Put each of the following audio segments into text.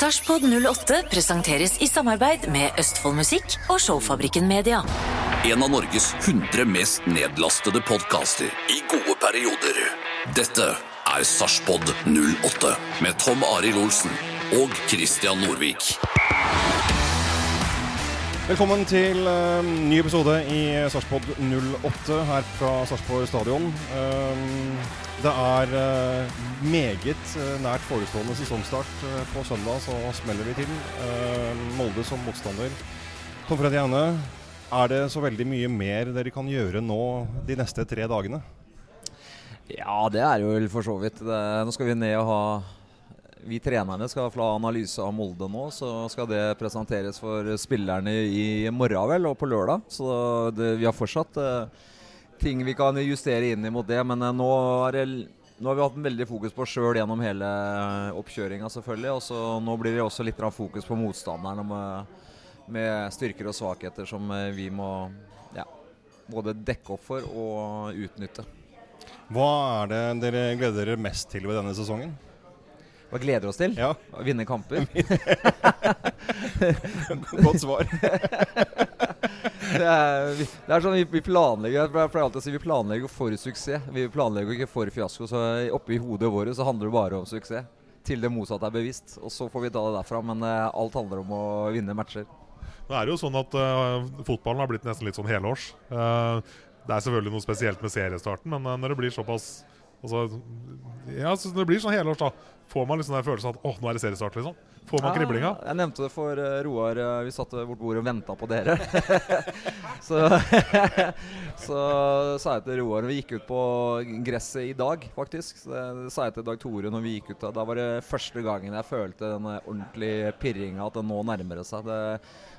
Sarpsborg 08 presenteres i samarbeid med Østfold Musikk og Showfabrikken Media. En av Norges 100 mest nedlastede podkaster i gode perioder. Dette er Sarpsborg 08 med Tom Arild Olsen og Christian Norvik. Velkommen til uh, ny episode i Sarpsborg 08 her fra Sarpsborg stadion. Um, det er eh, meget eh, nært forestående sesongstart. Eh, på søndag så smeller vi til. Molde som motstander. Tom Freddy Aune, er det så veldig mye mer dere kan gjøre nå de neste tre dagene? Ja, det er jo for så vidt. Det, nå skal vi ned og ha Vi trenerne skal få analyse av Molde nå. Så skal det presenteres for spillerne i morgen vel, og på lørdag. Så det, vi har fortsatt eh, ting vi kan justere inn mot det. Men eh, nå, det, nå har vi hatt en veldig fokus på sjøl gjennom hele eh, oppkjøringa, selvfølgelig. Og så nå blir det også litt fokus på motstanderen med, med styrker og svakheter som eh, vi må ja, både dekke opp for og utnytte. Hva er det dere gleder dere mest til ved denne sesongen? Hva gleder oss til? Ja, Å vinne kamper. godt svar. Det er, vi- det er sånn vi, vi planlegger Jeg pleier alltid å si vi planlegger for suksess. Vi planlegger ikke for fiasko. Så oppi hodet vårt så handler det bare om suksess. Til det motsatte er bevisst. Og så får vi ta det derfra. Men uh, alt handler om å vinne matcher. Nå er det jo sånn at uh, Fotballen har blitt nesten litt sånn helårs. Uh, det er selvfølgelig noe spesielt med seriestarten, men når det blir såpass altså, Ja, så når det blir sånn helårs, da får man liksom den følelsen at åh, nå er det seriestart, liksom. Får man kriblinga? Ja, jeg nevnte det for eh, Roar. eh, vi satt vårt bord og venta på dere. så, så sa jeg til Roar når vi gikk ut på gresset i dag, faktisk. Så det sa jeg til Dag Tore når vi gikk ut. Da, var det første gangen jeg følte den eh, ordentlige pirringa, at det nå nærmer det seg. Det,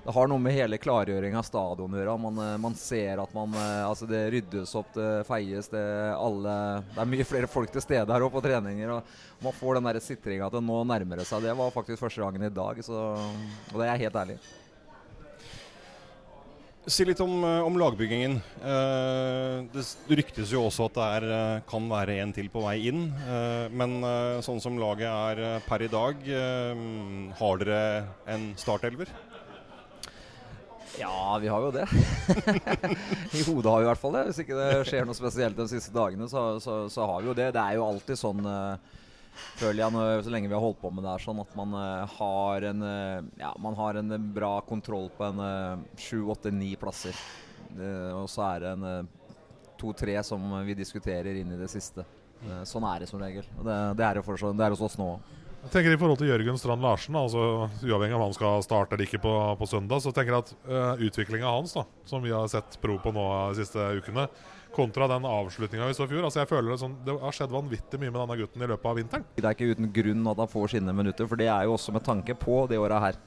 det har noe med hele klargjøring av stadion å gjøre. Man, eh, man ser at man eh, Altså, det ryddes opp, det feies, det alle Det er mye flere folk til stede her òg på treninger. Og man får den der sitringa at det nå nærmer det seg. Det var faktisk første gangen i dag, så, og det er jeg helt ærlig. Si litt om, eh, om lagbyggingen. Eh, det ryktes jo også at det er, eh, kan være en til på vei inn. Eh, men eh, sånn som laget er per i dag, eh, har dere en startelver? Ja, vi har jo det. I hodet har vi i hvert fall det. Hvis ikke det skjer noe spesielt de siste dagene, så, så, så har vi jo det. Det er jo alltid sånn eh, føler jeg, når, så lenge vi har holdt på med det her, sånn at man eh, har en eh, Ja, man har en eh, bra kontroll på en sju, åtte, ni plasser. Det- og så er det en to-tre som vi diskuterer inn i det siste. Sånn er det som regel. Og det, det er er hos oss nå òg. Jeg tenker I forhold til Jørgen Strand Larsen, altså uavhengig av om han skal starte eller ikke på, på søndag, så tenker jeg at uh, utviklinga hans, da, som vi har sett prov på nå de siste ukene, kontra den avslutninga vi så i fjor altså jeg føler Det, sånn, det har skjedd vanvittig mye med denne gutten i løpet av vinteren. Det er ikke uten grunn at han får sine minutter, for det er jo også med tanke på det året her.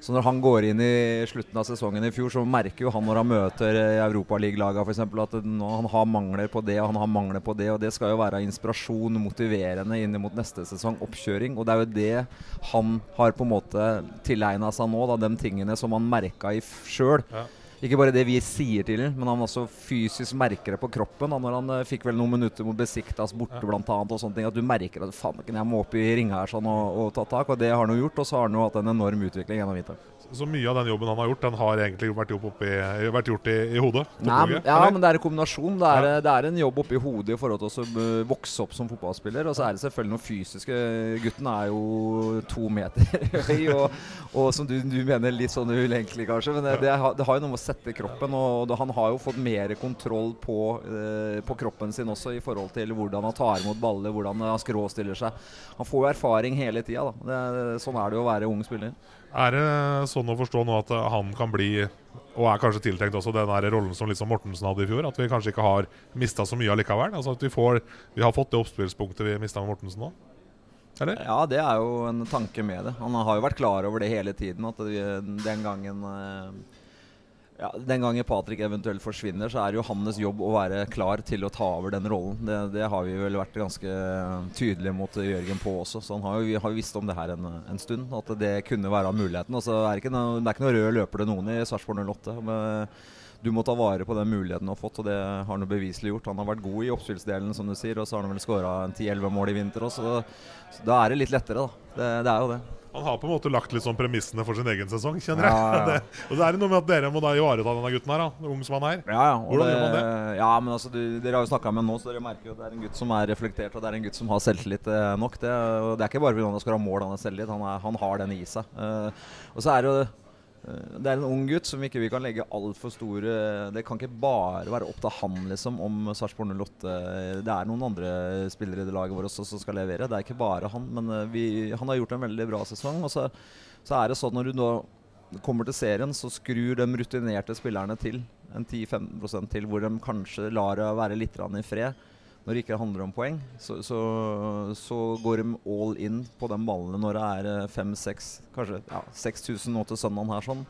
Så når han går inn i slutten av sesongen i fjor, så merker jo han når han møter Europaligalagene Europaliga-laga f.eks. at han har mangler på det og han har mangler på det. Og det skal jo være inspirasjon, motiverende inn mot neste sesong. Oppkjøring. Og det er jo det han har på en måte tilegna seg nå, da, de tingene som han merka i sjøl. Ja. Ikke bare det vi sier til ham, men han også fysisk merker det på kroppen. Da, når han uh, fikk vel noen minutter mot Besiktas borte, blant annet, og sånne ting. At du merker at faen, jeg må opp i ringa her sånn, og, og ta tak. Og det har han jo gjort. Og så har han jo hatt en enorm utvikling gjennom vinteren. Så mye av den jobben han har gjort, den har egentlig vært gjort, oppi, vært gjort i, i hodet. Nei, ja, eller? men det er en kombinasjon. Det er, Ja. det er en jobb oppi hodet i forhold til å uh, vokse opp som fotballspiller. Og så er det selvfølgelig noe fysiske. Gutten er jo to meter høy, og, og som du, du mener litt sånn ulenkelig, kanskje. Men det, det, har, det har jo noe med å sette kroppen Og han har jo fått mer kontroll på, eh, på kroppen sin også i forhold til hvordan han tar imot baller, hvordan han skråstiller seg. Han får jo erfaring hele tida. Sånn er det jo å være ung spiller. Er det sånn å forstå nå at han kan bli, og er kanskje tiltenkt også, den der rollen som liksom Mortensen hadde i fjor? At vi kanskje ikke har mista så mye allikevel? Altså at vi, får, vi har fått det oppspillspunktet vi mista med Mortensen nå? Eller? Ja, det er jo en tanke med det. Han har jo vært klar over det hele tiden. At den gangen eh, ja, Den gangen Patrick eventuelt forsvinner, så er det jo hans jobb å være klar til å ta over den rollen. Det, det har vi vel vært ganske tydelige mot Jørgen på også. Så han har jo vi har visst om det her en, en stund, at det kunne være muligheten. Og så er det, ikke noe, det er ikke noe rød løper det noen i Sarpsborg 08. Men du må ta vare på den muligheten du har fått, og det har han beviselig gjort. Han har vært god i oppspillsdelen, som du sier, og så har han vel skåra 10-11 mål i vinter også. Så, så da er det litt lettere, da. Det, det er jo det. Han har på en måte lagt litt sånn premissene for sin egen sesong, kjenner jeg. Ja, ja. Det, og så er det noe med at dere må da ivareta denne gutten her, da, ung som han er. Ja, ja. Hvordan Hvordan gjør man det? Ja, men altså, du, Dere har jo snakka med ham nå, så dere merker jo at det er en gutt som er reflektert, og det er en gutt som har selvtillit eh, nok. Det, og det er ikke bare fordi han skal ha mål, han har selvtillit. Han, er, han har den i seg. Uh, og så er det jo det er en ung gutt som ikke vi kan legge altfor store Det kan ikke bare være opp til han liksom om Sarpsborg 08 Det er noen andre spillere i det laget vårt også som skal levere. Det er ikke bare han. Men eh, vi, han har gjort en veldig bra sesong. Og så, så er det sånn når du nå kommer til serien, så skrur de rutinerte spillerne til. En 10-15% til, hvor de kanskje lar det være litt i fred. Når det ikke handler om poeng, så, så, så går de all in på de ballene når det er fem-seks, kanskje ja, 6000 nå til søndagen her. sånn.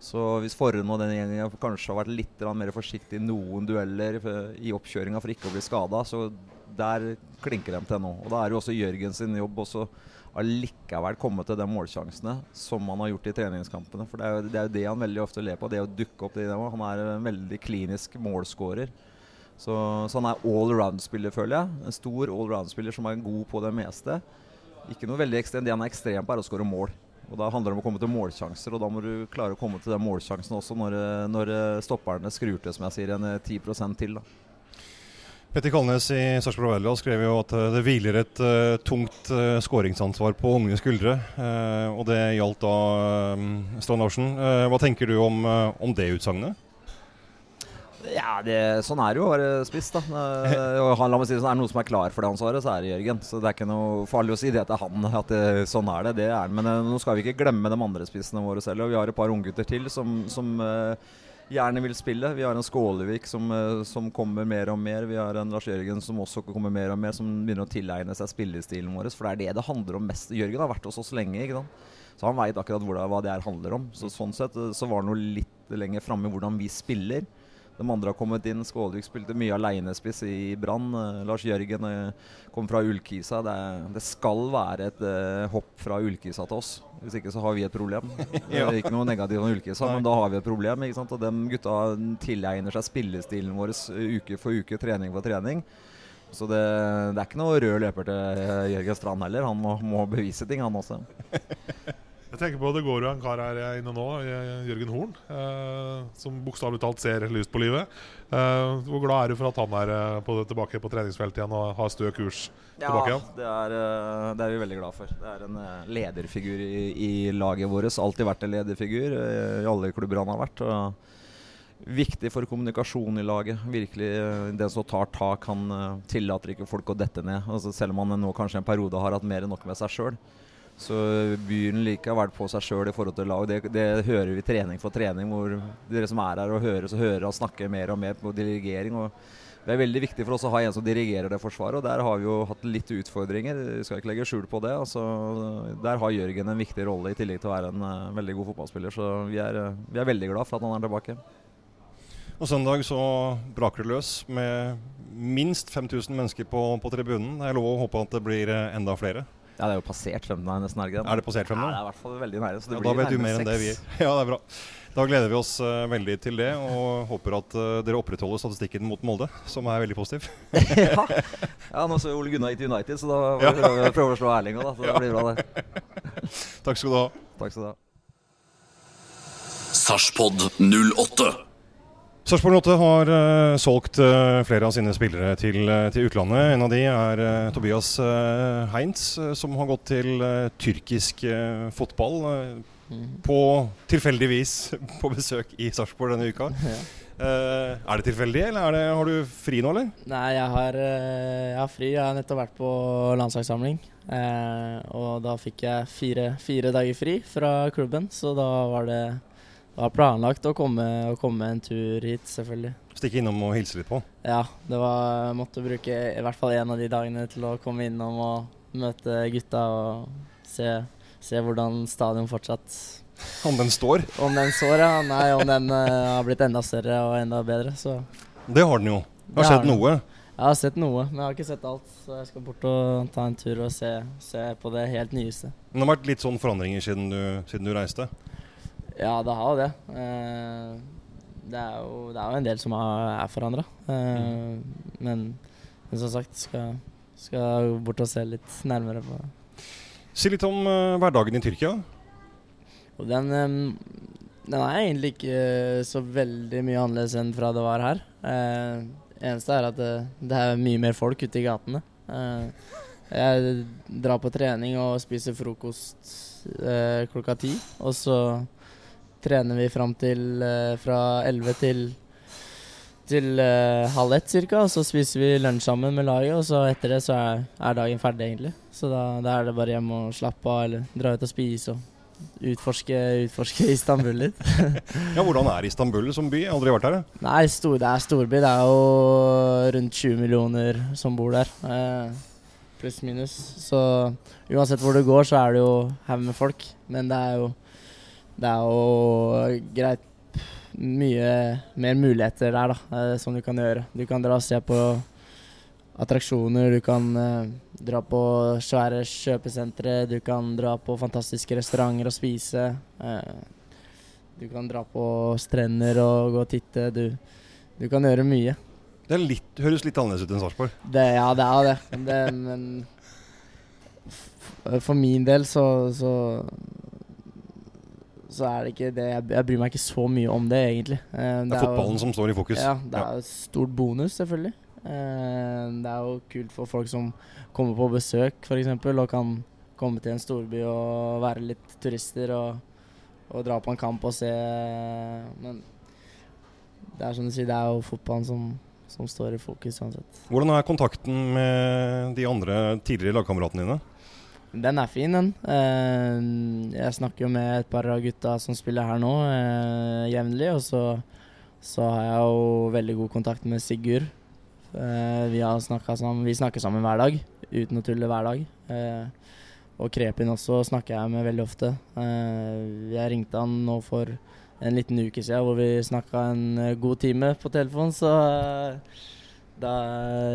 Så hvis Forren og den gjengen kanskje har vært litt mer forsiktig i noen dueller i oppkjøringa for ikke å bli skada, så der klinker de til nå. Og da er jo også Jørgen sin jobb også allikevel komme til de målsjansene som han har gjort i treningskampene. For det er jo det, er jo det han veldig ofte ler på, det å dukke opp i det. Han er en veldig klinisk målscorer. Så, så han er allround-spiller, føler jeg. En stor allround-spiller som er god på det meste. Ikke noe veldig ekstremt. Det han er ekstrem på, er å skåre mål. Og Da handler det om å komme til målsjanser, og da må du klare å komme til den målsjansen også når, eh, når eh, stopperne skrur til, som jeg sier, en eh, 10 til. da. Petter Kalnes i Sarpsborg Verdal skrev jo at eh, det hviler et uh, tungt uh, skåringsansvar på unge skuldre. Uh, og det gjaldt da uh, Strand Larsen. Eh, hva tenker du om, eh, om det utsagnet? Ja, det, sånn er det jo å være spiss, da. Eh, han, la meg si det sånn, Er det noen som er klar for det ansvaret, så er det Jørgen. Så det er ikke noe farlig å si det til han. At det, sånn er det. Det er. Men eh, nå skal vi ikke glemme de andre spissene våre selv. Og vi har et par unggutter til som, som eh, gjerne vil spille. Vi har en Skålevik som, som kommer mer og mer. Vi har en Lars Jørgen som også kommer mer og mer, som begynner å tilegne seg spillestilen vår. For det er det det handler om mest. Jørgen har vært hos oss lenge. ikke sant? Så han veit akkurat hva det her handler om. Så Sånn sett så var han jo litt lenger framme i hvordan vi spiller. De andre har kommet inn. Skålvik spilte mye alenespiss i Brann. Eh, Lars Jørgen eh, kom fra Ullkisa. Det, det skal være et eh, hopp fra Ullkisa til oss. Hvis ikke så har vi et problem. Ja. Ikke noe negativt om Ullkisa, men da har vi et problem. Ikke sant? Og de gutta tilegner seg spillestilen vår uke for uke, trening for trening. Så det, det er ikke noe rød løper til Jørgen Strand heller. Han må, må bevise ting, han også. Jeg tenker på Det går jo en kar her inne nå, eh, Jørgen Horn, eh, som bokstavelig talt ser lyst på livet. Eh, hvor glad er du for at han er eh, på, tilbake på treningsfeltet igjen og har stø kurs tilbake igjen? det er, eh, det er vi veldig glad for. Det er en eh, lederfigur i, i laget vårt. Alltid vært en lederfigur eh, i alle klubber han har vært. Viktig for kommunikasjon i laget. Virkelig eh, Den som tar tak, han eh, tillater ikke folk å dette ned. Altså, selv om han nå kanskje en periode har hatt mer enn nok med seg sjøl. Så byr han vært på seg sjøl i forhold til lag. Det, det hører vi trening for trening, hvor dere som er her og hører, så hører og snakker mer og mer på dirigering. og det er veldig viktig for oss å ha en som dirigerer det forsvaret, og der har vi jo hatt litt utfordringer. Vi skal ikke legge skjul på det. Altså, der har Jørgen en viktig rolle, i tillegg til å være en uh, veldig god fotballspiller. Så vi er, uh, vi er veldig glad for at han er tilbake. Og søndag så braker det løs med minst 5000 mennesker på, på tribunen. Det er lov å håpe at det blir eh, enda flere. Ja, det er jo passert fem nå, nesten, er det? Er det passert fem nå? Ja, det er i hvert fall veldig nære. Så det Ja, da vet du mer enn det vi gir. Ja, det er bra. Da gleder vi oss uh, veldig til det, og håper at uh, dere opprettholder statistikken mot Molde, som er veldig positiv. ja. ja, nå så Ole Gunnar gikk til United, så da Ja. prøver vi prøve å slå Erling òg, da. Så det blir bra, det. Takk skal du ha. Takk skal du ha. Sarpsborg 08. Sarpsborg 8 har uh, solgt uh, flere av sine spillere til, uh, til utlandet. En av de er Tobias Heinz, eh, som har gått til tyrkisk fotball. eh, På tilfeldigvis på besøk i Sarpsborg denne uka. Eh, er det tilfeldig, eller er det, har du fri nå, eller? Nei, jeg har, jeg har fri. Jeg har nettopp vært på landslagssamling. Og da fikk jeg fire, fire dager fri fra klubben, så da var det var planlagt å komme, å komme en tur hit, selvfølgelig. Stikke innom og hilse litt på. Ja, det var måtte bruke i hvert fall en av de dagene til å komme innom og møte gutta og se, se hvordan stadion fortsatt Om den står. Om den står, ja. Nei, om den uh, har blitt enda større og enda bedre, så Det har den jo. Det har skjedd noe. Jeg har sett noe, men jeg har ikke sett alt. Så jeg skal bort og ta en tur og se, se på det helt nyeste. Men det har vært litt sånn forandringer siden du, siden du reiste. Ja, det har jo det. Eh, det, er jo, det er jo en del som er forandra. Eh, men, men som sagt, skal, skal bort og se litt nærmere på det. Si litt om eh, hverdagen i Tyrkia. Den, den er egentlig ikke så veldig mye annerledes enn fra det var her. Eh, eneste er at det, det er mye mer folk ute i gatene. Eh, jeg drar på trening og spiser frokost eh, klokka ti. Og så trener vi fram til eh, fra elleve til til uh, halv ett cirka, og så spiser vi lunsj sammen med laget. Og så etter det så er, er dagen ferdig, egentlig. Så da, da er det bare hjem og slappe av, eller dra ut og spise og utforske, utforske Istanbul litt. Ja, Hvordan er Istanbul som by? Jeg har aldri vært der. jeg. Nei, stor, det er storby. Det er jo rundt 20 millioner som bor der. Eh, Pluss minus. Så uansett hvor du går, så er det jo haug med folk. Men det er jo Det er jo greit mye mer muligheter der, da, som du kan gjøre. Du kan dra og se på attraksjoner, du kan eh, dra på svære kjøpesentre, du kan dra på fantastiske restauranter og spise. Eh, du kan dra på strender og gå og titte. Du, du kan gjøre mye. Det litt, høres litt annerledes ut enn Sarpsborg. Ja, det er det. det men for min del så, så så er det ikke det Jeg, bryr meg ikke så mye om det, egentlig. Eh, Det er jo- fotballen som står i fokus. Ja, det er jo et stort bonus, selvfølgelig. Eh, det er jo kult for folk som kommer på besøk, f.eks., og kan komme til en storby og være litt turister og, og dra på en kamp og se. Men det er som du sier, det er jo fotballen som, som står i fokus uansett. Hvordan er kontakten med de andre tidligere lagkameratene dine? Den er fin, den. Uh, jeg snakker jo med et par av gutta som spiller her nå, uh, jevnlig. Og så, så har jeg jo veldig god kontakt med Sigurd. Uh, vi, har sammen, vi snakker sammen hver dag, uten å tulle hver dag. Og Krepin også snakker jeg med veldig ofte. Jeg ringte han nå for en liten uke siden hvor vi snakka en god time på telefon, så da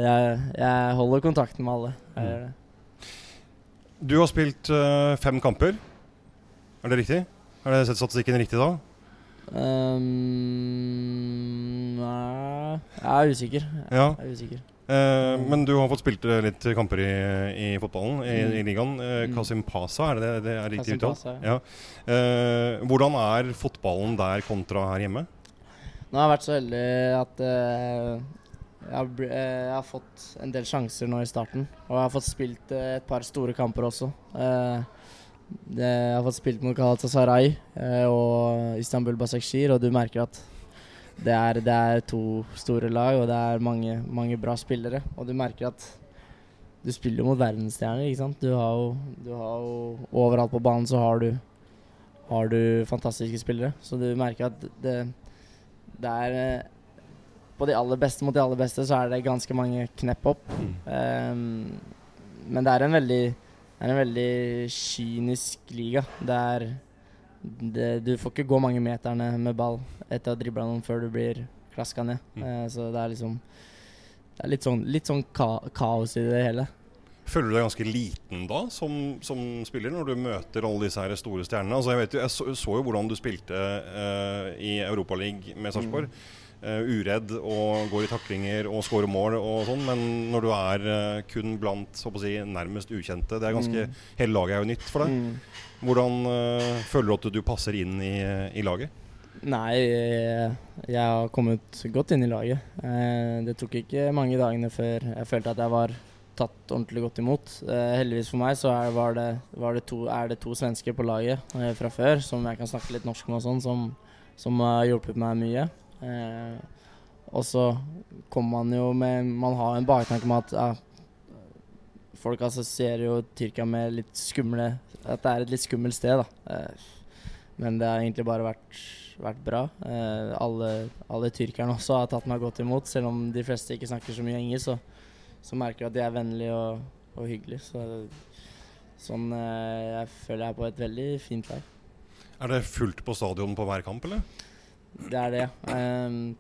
jeg, jeg holder kontakten med alle. Jeg gjør det. Du har spilt eh, fem kamper. Er det riktig? Har jeg sett statistikken riktig da? Um, nei, jeg er usikker. Ja. Jeg er usikker. Uh, men du har fått spilt eh, litt kamper i, i fotballen, i, Mm. i ligaen. Mm. Kasim Pasa, er det det er riktig uttalt? Pasa, Ja. Uh, hvordan er fotballen der kontra her hjemme? Nå har jeg vært så heldig at jeg, har, eh, jeg har fått en del sjanser nå i starten. Og jeg har fått spilt eh, et par store kamper også. Eh, jeg har fått spilt mot Galatasaray og Istanbul Basakshir, og du merker at det er, det er to store lag, og det er mange, mange bra spillere. Og du merker at du spiller jo mot verdensstjerner, ikke sant. Du har jo, du har jo Overalt på banen så har du, har du fantastiske spillere. Så du merker at det, det er På de aller beste mot de aller beste så er det ganske mange knepp opp. Ehm, men det er en veldig det er en veldig kynisk liga. Det er det, Du får ikke gå mange meterne med ball etter å ha dribla noen før du blir klaska ned. Mm. Uh, så det er liksom Det er litt sånn, litt sånn ka kaos i det hele. Føler du deg ganske liten da, som, som spiller, når du møter alle disse her store stjernene? Altså, jeg, vet jeg så, så jo hvordan du spilte uh, i Europaligaen med Sarpsborg. Eh, uredd og går i taklinger og skårer mål og sånn. Men når du er eh, kun blant si, nærmest ukjente det er ganske, Mm. Hele laget er jo nytt for deg. Mm. Hvordan eh, føler du at du passer inn i, i laget? Nei, jeg, jeg har kommet godt inn i laget. Eh, det tok ikke mange dagene før jeg følte at jeg var tatt ordentlig godt imot. Eh, heldigvis for meg så er, var det, var det to, er det to svensker på laget eh, fra før som jeg kan snakke litt norsk med og sånn, som, som har hjulpet meg mye. Eh, og så kommer man jo med Man har en baktanke med at ja, folk assosierer jo Tyrkia med litt skumle At det er et litt skummelt sted, da. Eh, men det har egentlig bare vært, vært bra. Eh, alle, alle tyrkerne også har tatt meg godt imot. Selv om de fleste ikke snakker så mye engelsk, så, så merker jeg at de er vennlige og, og hyggelige. Så, sånn eh, Jeg føler jeg er på et veldig fint lag. Er det fullt på stadion på hver kamp, eller? Det er det. Ehm,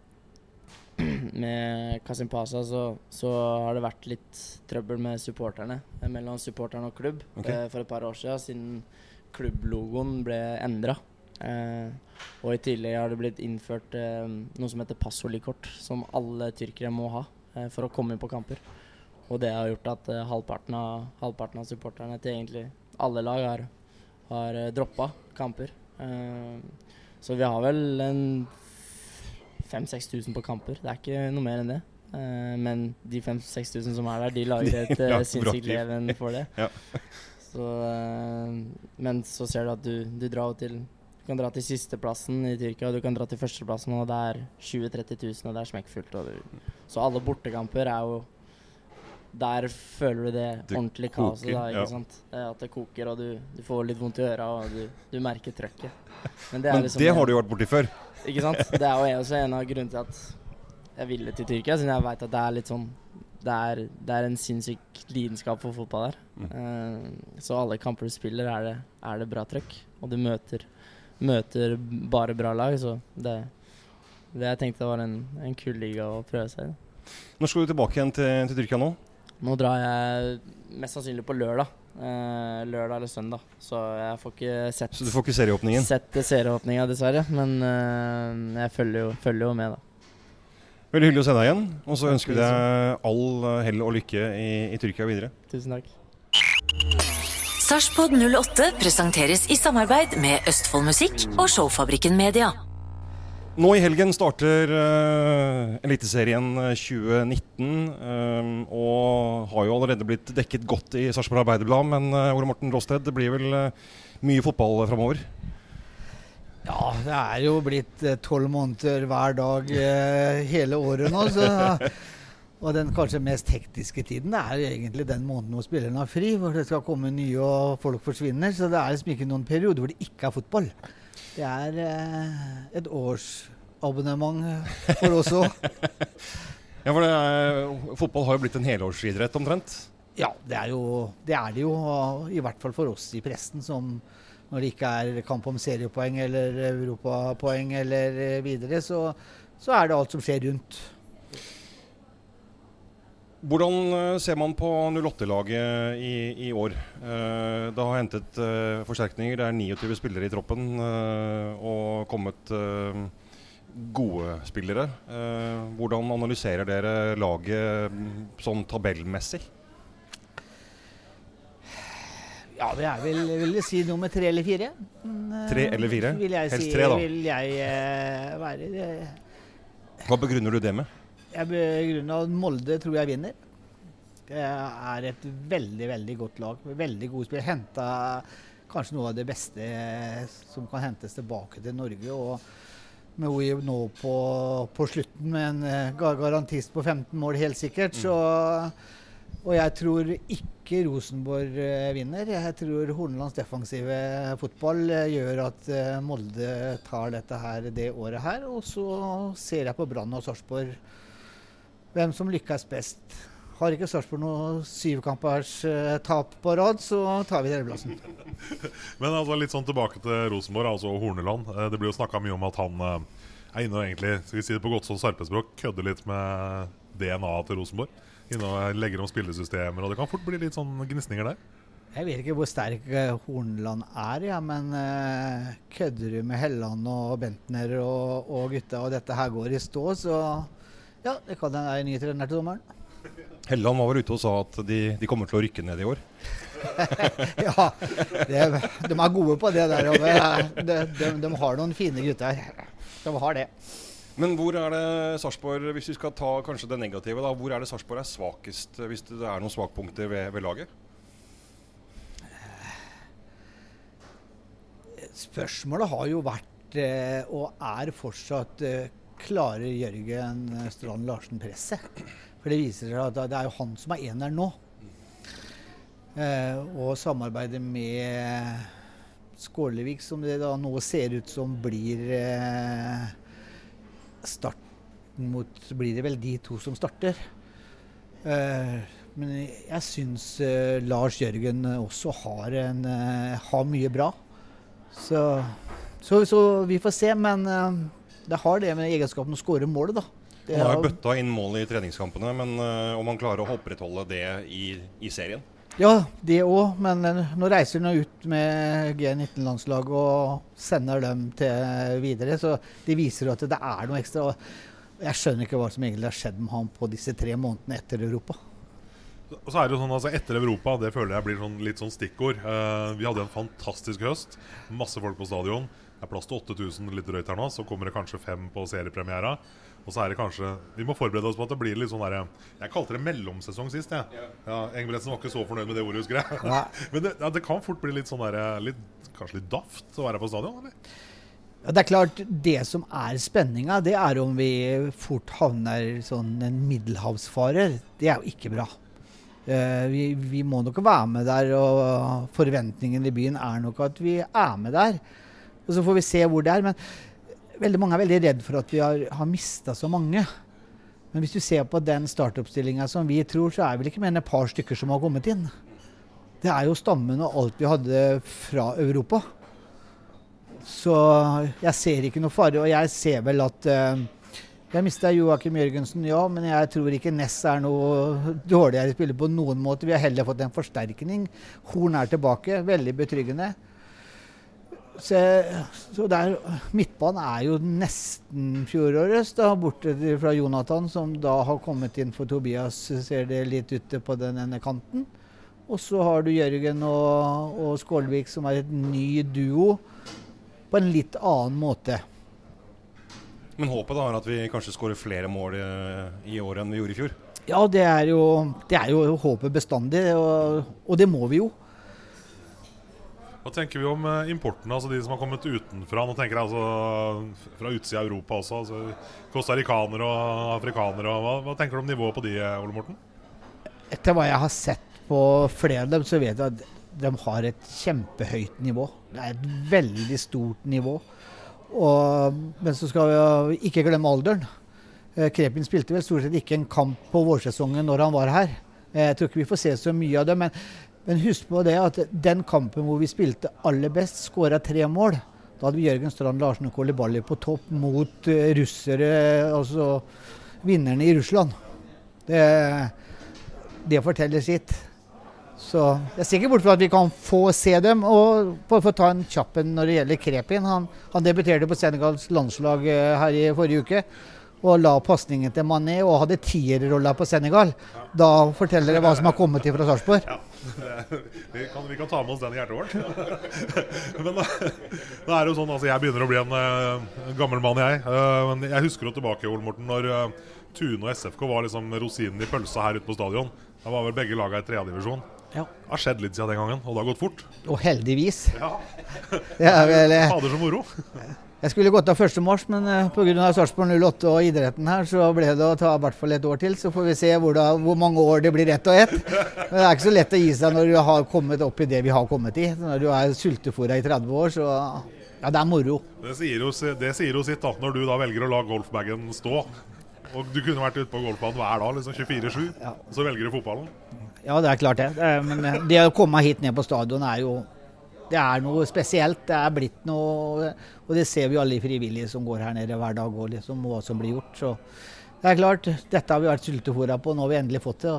med Kasim Pasa så, så har det vært litt trøbbel med supporterne. eh, Mellom supporterne og klubb okay. uh, for et par år siden, siden klubblogoen ble endra. Uh, og i tillegg har det blitt innført uh, noe som heter passolikort, som alle tyrkere må ha eh, for å komme inn på kamper. Og det har gjort at eh, halvparten, av, halvparten av supporterne til egentlig alle lag har, har droppa kamper. Uh, så vi har vel en 5000-6000 på kamper. Det er ikke noe mer enn det. Uh, men de 5000-6000 som er der, de lager et uh, sinnssykt leven for det. ja. Så, men så ser du at du, du drar til du kan dra til sisteplassen i Tyrkia, og du kan dra til førsteplassen, og det er 20 000-30 000, og det er smekkfullt. så alle bortekamper er jo Der føler du det, det ordentlige kaoset. Da, ikke ja. sant? At det koker, og du, du, får litt vondt i øra, og du, du merker trøkket. Men det, Men liksom, det har du jo vært borti før. Ikke sant. Det er jo også en av grunnene til at jeg ville til Tyrkia, siden jeg veit at det er litt sånn det er, det er, en sinnssyk lidenskap for fotball der. Mm. Uh, så alle kamper du spiller, er det, er det bra trøkk. Og du møter møter bare bra lag. Så det, det jeg tenkte var en, en kul liga å prøve seg i. Når skal du tilbake igjen til, til Tyrkia nå? Nå drar jeg mest sannsynlig på lørdag. Eh, lørdag eller søndag. Så jeg får ikke sett Så du får ikke serieåpningen? Sett serieåpninga, dessverre. Men eh, jeg følger jo, følger jo, med, da. Veldig hyggelig å se deg igjen. Og så ønsker vi deg all hell og lykke i, i Tyrkia videre. Tusen takk. Sarpsborg 08 presenteres i samarbeid med Østfoldmusikk og Showfabrikken Media. Nå i helgen starter uh, Eliteserien 2019, Um, og har jo allerede blitt dekket godt i Sarpsborg Arbeiderblad. Men uh, Ole Morten Råsted, det blir vel uh, mye fotball framover? Ja, det er jo blitt tolv måneder hver dag hele året nå. Så Og den kanskje mest hektiske tiden er egentlig den måneden hvor spillerne har fri, hvor det skal komme nye og folk forsvinner. Så det er liksom ikke noen periode hvor det ikke er fotball. Det er eh, et årsabonnement for oss òg. ja, for er, fotball har jo blitt en helårsidrett omtrent? Ja, det er, jo, det er det jo. I hvert fall for oss i presten, som når det ikke er kamp om seriepoeng eller europapoeng eller videre, så, så er det alt som skjer rundt. Hvordan eh, ser man på 08-laget i, i, år? Eh, det har hentet eh, forsterkninger. Det er 29 spillere i troppen og kommet gode spillere. Hvordan analyserer dere laget mm, sånn tabellmessig? Ja, det er vel vil jeg si nummer tre eller fire. tre eller fire? Helst si, tre, da. Vil jeg være. Hva begrunner du det med? Jeg begrunner Molde tror jeg vinner. Det er et veldig, veldig godt lag. Veldig gode spill. Henta kanskje noe av det beste som kan hentes tilbake til Norge. og med OI nå på, på, slutten med en eh, garantist på 15 mål, helt sikkert. Så, og jeg tror ikke Rosenborg eh, vinner. Jeg tror Hornelands defensive fotball eh, gjør at Molde tar dette her det året her. Og så ser jeg på Brann og Sarpsborg hvem som lykkes best. Har ikke Sarpsborg noe syvkampers uh, tap på rad, så tar vi tredjeplassen. Men altså litt sånn tilbake til Rosenborg, altså Horneland. Uh, det blir jo snakka mye om at han uh, er inne og egentlig skal vi si det på godt sånn sarpespråk, kødder litt med DNA-et til Rosenborg. Inne og legger om spillesystemer, og det kan fort bli litt sånn gnisninger der. Jeg vet ikke hvor sterk Hornland er, ja, men kødder du med Helland og Bentner og, og, gutta, og dette her går i stå, så ja, det kan være en ny trener til dommeren. Helland var vel ute og sa at de, de kommer til å rykke ned i år. ja, det, de er gode på det der. De, de, de, har noen fine gutter. De har det. Men hvor er det Sarpsborg, hvis vi skal ta kanskje det negative, da, hvor er det Sarpsborg er svakest, hvis det er noen svakpunkter ved, ved laget? Spørsmålet har jo vært, eh, og er fortsatt, eh, klarer Jørgen Strand Larsen presset? For det viser seg at det er jo han som er eneren nå. Eh, og samarbeidet med Skålevik, som det da nå ser ut som blir eh, starten mot Blir det vel de to som starter. Eh, men jeg syns eh, Lars Jørgen også har, en, eh, har mye bra. Så, så, så, vi får se. Men eh, det har det med egenskapen å skåre målet, da. Han har jo bøtta inn mål i treningskampene, men uh, om han klarer å opprettholde det i, i serien? Ja, det òg, men uh, nå reiser han ut med G19-landslaget og sender dem til videre. Så det viser at det er noe ekstra. Jeg skjønner ikke hva som egentlig har skjedd med ham på disse tre månedene etter Europa. Og så er det jo sånn, altså Etter Europa, det føler jeg blir sånn, litt sånn stikkord. Uh, vi hadde en fantastisk høst. Masse folk på stadion. Er plass til 8000 litt drøyt her nå. Så kommer det kanskje fem på seriepremiera. Og så er det kanskje Vi må forberede oss på at det blir litt sånn derre Jeg kalte det mellomsesong sist, jeg. Ja, Engebretsen var ikke så fornøyd med det ordet, husker jeg. Nei. Men det, ja, det kan fort bli litt sånn derre Kanskje litt daft å være på stadion, eller? Ja, det er klart, det som er spenninga, det er om vi fort havner sånn en middelhavsfarer. Det er jo ikke bra. Eh, vi, vi må nok være med der, og forventningen i byen er nok at vi er med der. Og Så får vi se hvor det er. Men veldig mange er veldig redd for at vi har, har mista så mange. Men hvis du ser på den startoppstillinga som vi tror, så er det vel ikke mer enn et par stykker som har kommet inn. Det er jo stammen og alt vi hadde fra Europa. Så jeg ser ikke noe fare. Og jeg ser vel at uh, Jeg mista Joakim Jørgensen, ja, men jeg tror ikke Ness er noe dårligere spiller på noen måte. Vi har heller fått en forsterkning. Horn er tilbake, veldig betryggende. Så, så der, Midtbanen er jo nesten fjorårets, da, borte fra Jonathan, som da har kommet inn for Tobias. Ser det litt ute på den ene kanten. Og så har du Jørgen og, og Skålvik, som er et ny duo på en litt annen måte. Men håpet da er at vi kanskje skårer flere mål i, i år enn vi gjorde i fjor. Ja, det er jo, det er jo håpet bestandig, og, og det må vi jo. Hva tenker vi om eh, importen, altså de som har kommet utenfra? Nå tenker jeg altså fra utsida av Europa også. altså Costaricanere og afrikanere. hva, hva tenker du om nivået på de, eh, Ole Morten? Etter hva jeg har sett på flere av dem, så vet jeg at de har et kjempehøyt nivå. Det er et veldig stort nivå. Og, men så skal vi ikke glemme alderen. Eh, Krepin spilte vel stort sett ikke en kamp på vårsesongen når han var her. Jeg tror ikke vi får se så mye av det. Men, men husk på det at den kampen hvor vi spilte aller best, skåra tre mål. Da hadde vi Jørgen Strand Larsen og Kolibaly på topp mot eh, russere, altså vinnerne i Russland. Det, det forteller sitt. Så jeg er sikker bort fra at vi kan få se dem. Og for, for å ta en kjapp en når det gjelder Krepin. Han, han debuterte på Senegals landslag eh, her i forrige uke. Og la pasningen til Mané og hadde tierrolla på Senegal. Da forteller det hva som har kommet til fra Sarpsborg. Vi kan, vi kan ta med oss den i hjertet vårt. Men da er det jo sånn, altså jeg begynner å bli en uh, gammel mann, jeg. Uh, men jeg husker jo tilbake, Ole Morten, når uh, Tune og SFK var liksom rosinen i pølsa her ute på stadion. Da var vel begge laga i tredjedivisjon. Ja. Det har skjedd litt siden den gangen, og det har gått fort. Og heldigvis. Ja. Det er vel, Fader så moro. jeg skulle gått av 1. mars, men uh, pga. Sarpsborg 08 og idretten her, så ble det å ta i hvert fall et år til. Så får vi se hvor, da, hvor mange år det blir ett og ett. Men det er ikke så lett å gi seg når du har kommet opp i det vi har kommet i. Når du er sultefòra i 30 år, så ja, det er moro. Det sier, jo, det sier jo sitt da, når du da velger å la golfbagen stå. Og du kunne vært ute på golfbanen hver dag, liksom 24-7. Ja. Og så velger du fotballen. Ja, det er klart det. men eh, det å komme hit ned på stadion er jo det er noe spesielt. Det er blitt noe Og det ser vi alle frivillige som går her nede hver dag, og liksom hva som blir gjort. Så det er klart, dette har vi vært sultefòra på, nå har vi endelig fått det.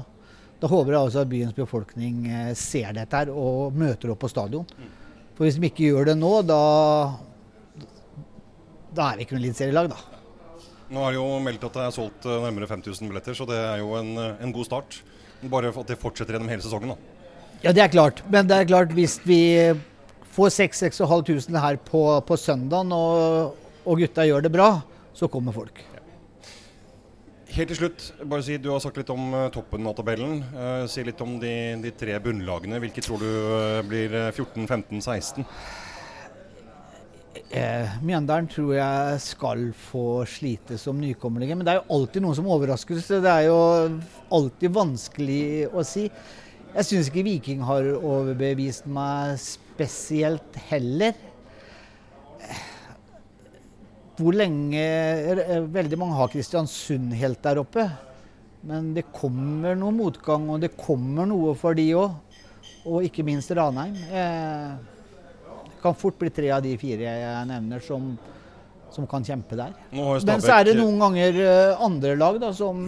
Da håper jeg også at byens befolkning eh, ser dette her og møter opp på stadion. For hvis de ikke gjør det nå, da da er vi ikke noe eliteserielag, da. Nå er det jo meldt at det er solgt eh, nærmere 5000 billetter, så det er jo en, eh, en god start. Bare at det fortsetter gjennom hele sesongen, da. Ja, det er klart. Men det er klart hvis vi får 6500 her på, på søndagen, og, og gutta gjør det bra, så kommer folk. Helt til slutt, bare si, du har sagt litt om eh, toppen av tabellen. Uh, si litt om de, de tre bunnlagene. Hvilke tror du eh, blir eh, 14, 15, 16? Eh, Mjøndalen tror jeg skal få slite som nykommerlige. Men det er jo alltid noen som overrasker. Så det er jo alltid vanskelig å si. Jeg syns ikke Viking har overbevist meg spesielt heller. Eh, Hvor lenge eh, Veldig mange har Kristiansund helt der oppe. Men det kommer noe motgang, og det kommer noe for de òg. Og ikke minst Ranheim. Eh, det kan fort bli tre av de fire jeg nevner som, som kan kjempe der. Men så er det noen ganger eh, andre lag, da, som,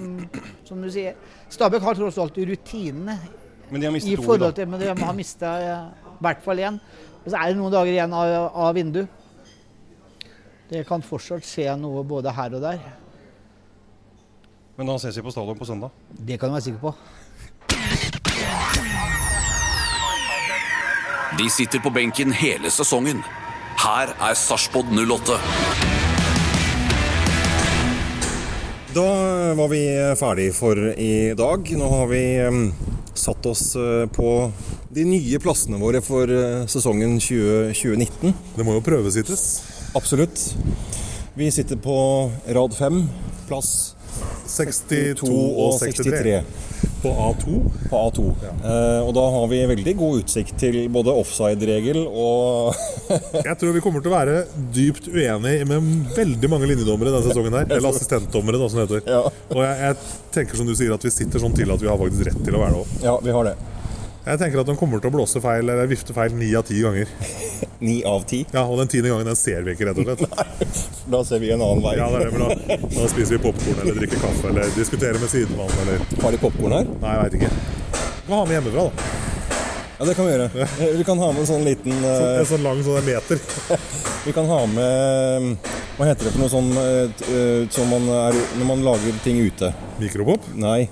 som du sier. Stabæk har tross alt rutinene Men de har mistet forhold da. til Men de har mista i hvert fall én. Og så er det noen dager igjen av, av vinduet. Det kan fortsatt skje noe både her og der. Men da ses vi på stadion på søndag? Det kan du være sikker på. De sitter på benken hele sesongen. Her er Sarpsborg 08. Da var vi ferdig for i dag. Nå har vi ehm, satt oss eh, på de nye plassene våre for eh, sesongen 20, 2019. Det må jo prøvesittes. Absolutt. Vi sitter på rad 5, plass 62 2 og 63 på A2. på A2. Eh, og da har vi veldig god utsikt til både offside-regel og Jeg tror vi kommer til å være dypt uenig med veldig mange linjedommere denne sesongen her. Eller assistentdommere, da, som det heter. Ja. Og jeg, jeg tenker som du sier at vi sitter sånn til at vi har faktisk rett til å være det òg. Ja, vi har det. Jeg tenker at den kommer til å blåse feil eller vifte feil ni av ti ganger. Ni av ti. Ja, Og den tiende gangen den ser vi ikke, rett og slett. Nei, Da ser vi en annen vei. Ja, det er det, men da, da spiser vi popkorn eller drikker kaffe eller diskuterer med sidemann eller Har de popkorn her? Nei, jeg veit ikke. Vi kan ha med hjemmefra, da. Ja, det kan vi gjøre. Eh, Vi kan ha med en sånn liten eh, En sånn lang sånn en meter. Vi kan ha med Hva heter det for noe sånn uh, eh, som man er når man lager ting ute? Mikropop. Nei.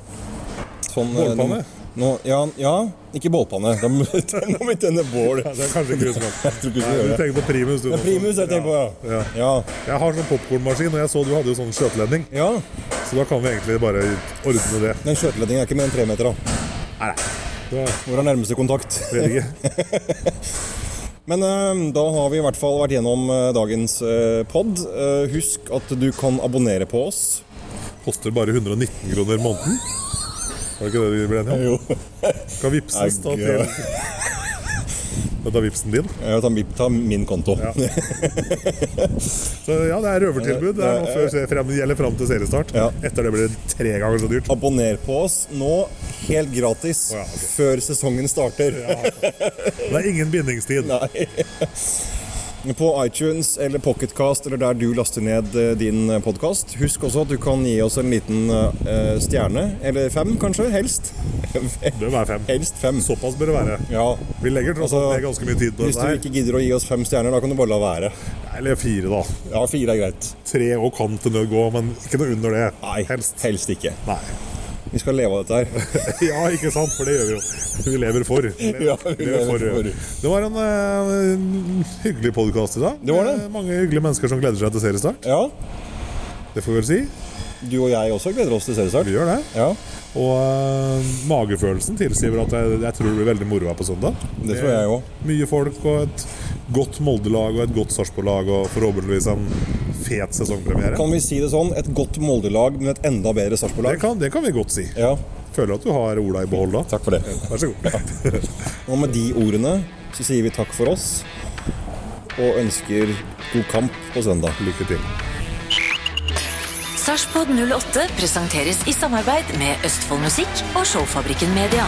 Sånn eh, Bålpanne? Nå, ja, ja, ikke bålpanne. Da må vi tenne bål. Ja, det er kanskje ikke skal du tenker på primus, du. Det er primus jeg tenker på, ja. Ja. Ja. Jeg har sånn popkornmaskin, og jeg så du hadde jo sånn skjøteledning. ja. Så da kan vi egentlig bare ordne det. Den skjøteledningen er ikke mer enn tre meter, da. Nei, nei. Hvor er nærmeste kontakt? vet ikke. Men eh, da har vi i hvert fall vært gjennom eh, dagens eh, pod. Eh, husk at du kan abonnere på oss. Koster bare 119 kroner måneden. Var det ikke det du ble enig om? Jo. Kan vipsen da til Dette tar vipsen din. Jeg tar, ta min konto. Ja. Så ja, det er røvertilbud. Det er nå før frem, gjelder fram til seriestart. Ja. Etter det blir det tre ganger så dyrt. Abonner på oss nå, helt gratis, oh, ja, okay. før sesongen starter. Det er ingen bindingstid. Nei. På iTunes eller Pocketcast eller der du laster ned eh, din podkast. Husk også at du kan gi oss en liten uh, stjerne. Eller fem, kanskje. Helst. Det bør være fem. Helst fem. Såpass bør det være. Ja. Vi legger tross alt altså, ganske mye tid på det. Hvis du ikke gidder å gi oss fem stjerner, da kan du bare la være. Eller fire, da. Ja, fire er greit. Tre og kan til nød gå, men ikke noe under det. Nei, Helst. helst ikke. Nei. Vi skal leve av dette her. Ja, ikke sant? For det gjør vi jo. Vi lever for. Ja, vi lever for. Det var en eh, hyggelig podkast i dag. Det var det. Eh, Mange hyggelige mennesker som gleder seg til seriestart. Ja, Det får vi vel si. du og jeg også gleder oss til seriestart. Vi gjør det. Ja, Og uh, magefølelsen tilsier at jeg, jeg tror det blir veldig moro her på søndag. det tror jeg òg. Mye folk og et godt Molde-lag og et godt Sarpsborg-lag og forhåpentligvis en fet sesongpremiere. Kan vi si det sånn? Et godt Molde-lag, men et enda bedre Det Sarpsborg-lag? Det, det kan vi godt si. Ja, Føler at du har orda i behold da. takk for det. Vær så god. Og med de ordene så sier vi takk for oss, og ønsker god kamp på søndag. Lykke til. Sarpsborg 08 presenteres i samarbeid med Østfold Musikk og Showfabrikken Media.